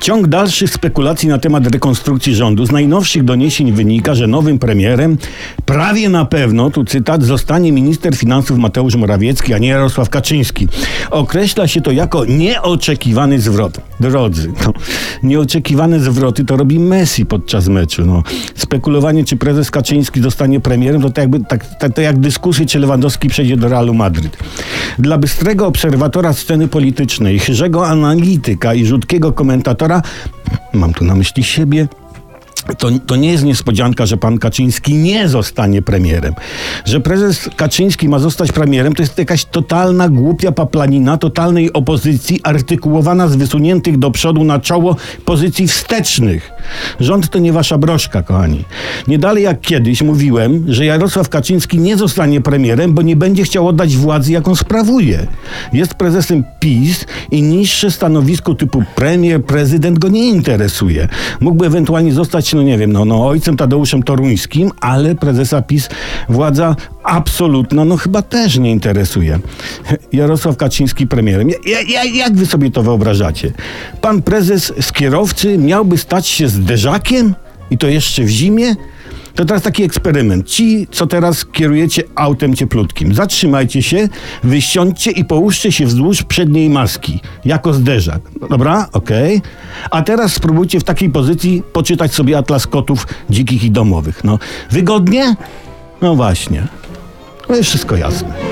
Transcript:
Ciąg dalszych spekulacji na temat rekonstrukcji rządu. Z najnowszych doniesień wynika, że nowym premierem prawie na pewno, tu cytat, zostanie minister finansów Mateusz Morawiecki, a nie Jarosław Kaczyński. Określa się to jako nieoczekiwany zwrot. Drodzy, no, nieoczekiwane zwroty to robi Messi podczas meczu. No. Spekulowanie, czy prezes Kaczyński zostanie premierem, to, tak jakby, tak, tak, to jak dyskusje, czy Lewandowski przejdzie do Realu Madryt. Dla bystrego obserwatora sceny politycznej, chyżego analityka i rzutkiego komentatora mam tu na myśli siebie, to, to nie jest niespodzianka, że pan Kaczyński nie zostanie premierem. Że prezes Kaczyński ma zostać premierem, to jest jakaś totalna głupia paplanina totalnej opozycji, artykułowana z wysuniętych do przodu na czoło pozycji wstecznych. Rząd to nie wasza broszka, kochani. Nie dalej jak kiedyś mówiłem, że Jarosław Kaczyński nie zostanie premierem, bo nie będzie chciał oddać władzy, jaką sprawuje. Jest prezesem PiS i niższe stanowisko typu premier, prezydent go nie interesuje. Mógłby ewentualnie zostać no nie wiem, no, no ojcem Tadeuszem Toruńskim, ale prezesa PiS władza absolutna, no chyba też nie interesuje. Jarosław Kaczyński premierem. Ja, ja, jak wy sobie to wyobrażacie? Pan prezes z kierowcy miałby stać się zderzakiem? I to jeszcze w zimie? To teraz taki eksperyment. Ci, co teraz kierujecie autem cieplutkim, zatrzymajcie się, wysiądźcie i połóżcie się wzdłuż przedniej maski, jako zderzak. Dobra? Okej. Okay. A teraz spróbujcie w takiej pozycji poczytać sobie atlas kotów dzikich i domowych. No, wygodnie? No właśnie. No jest wszystko jasne.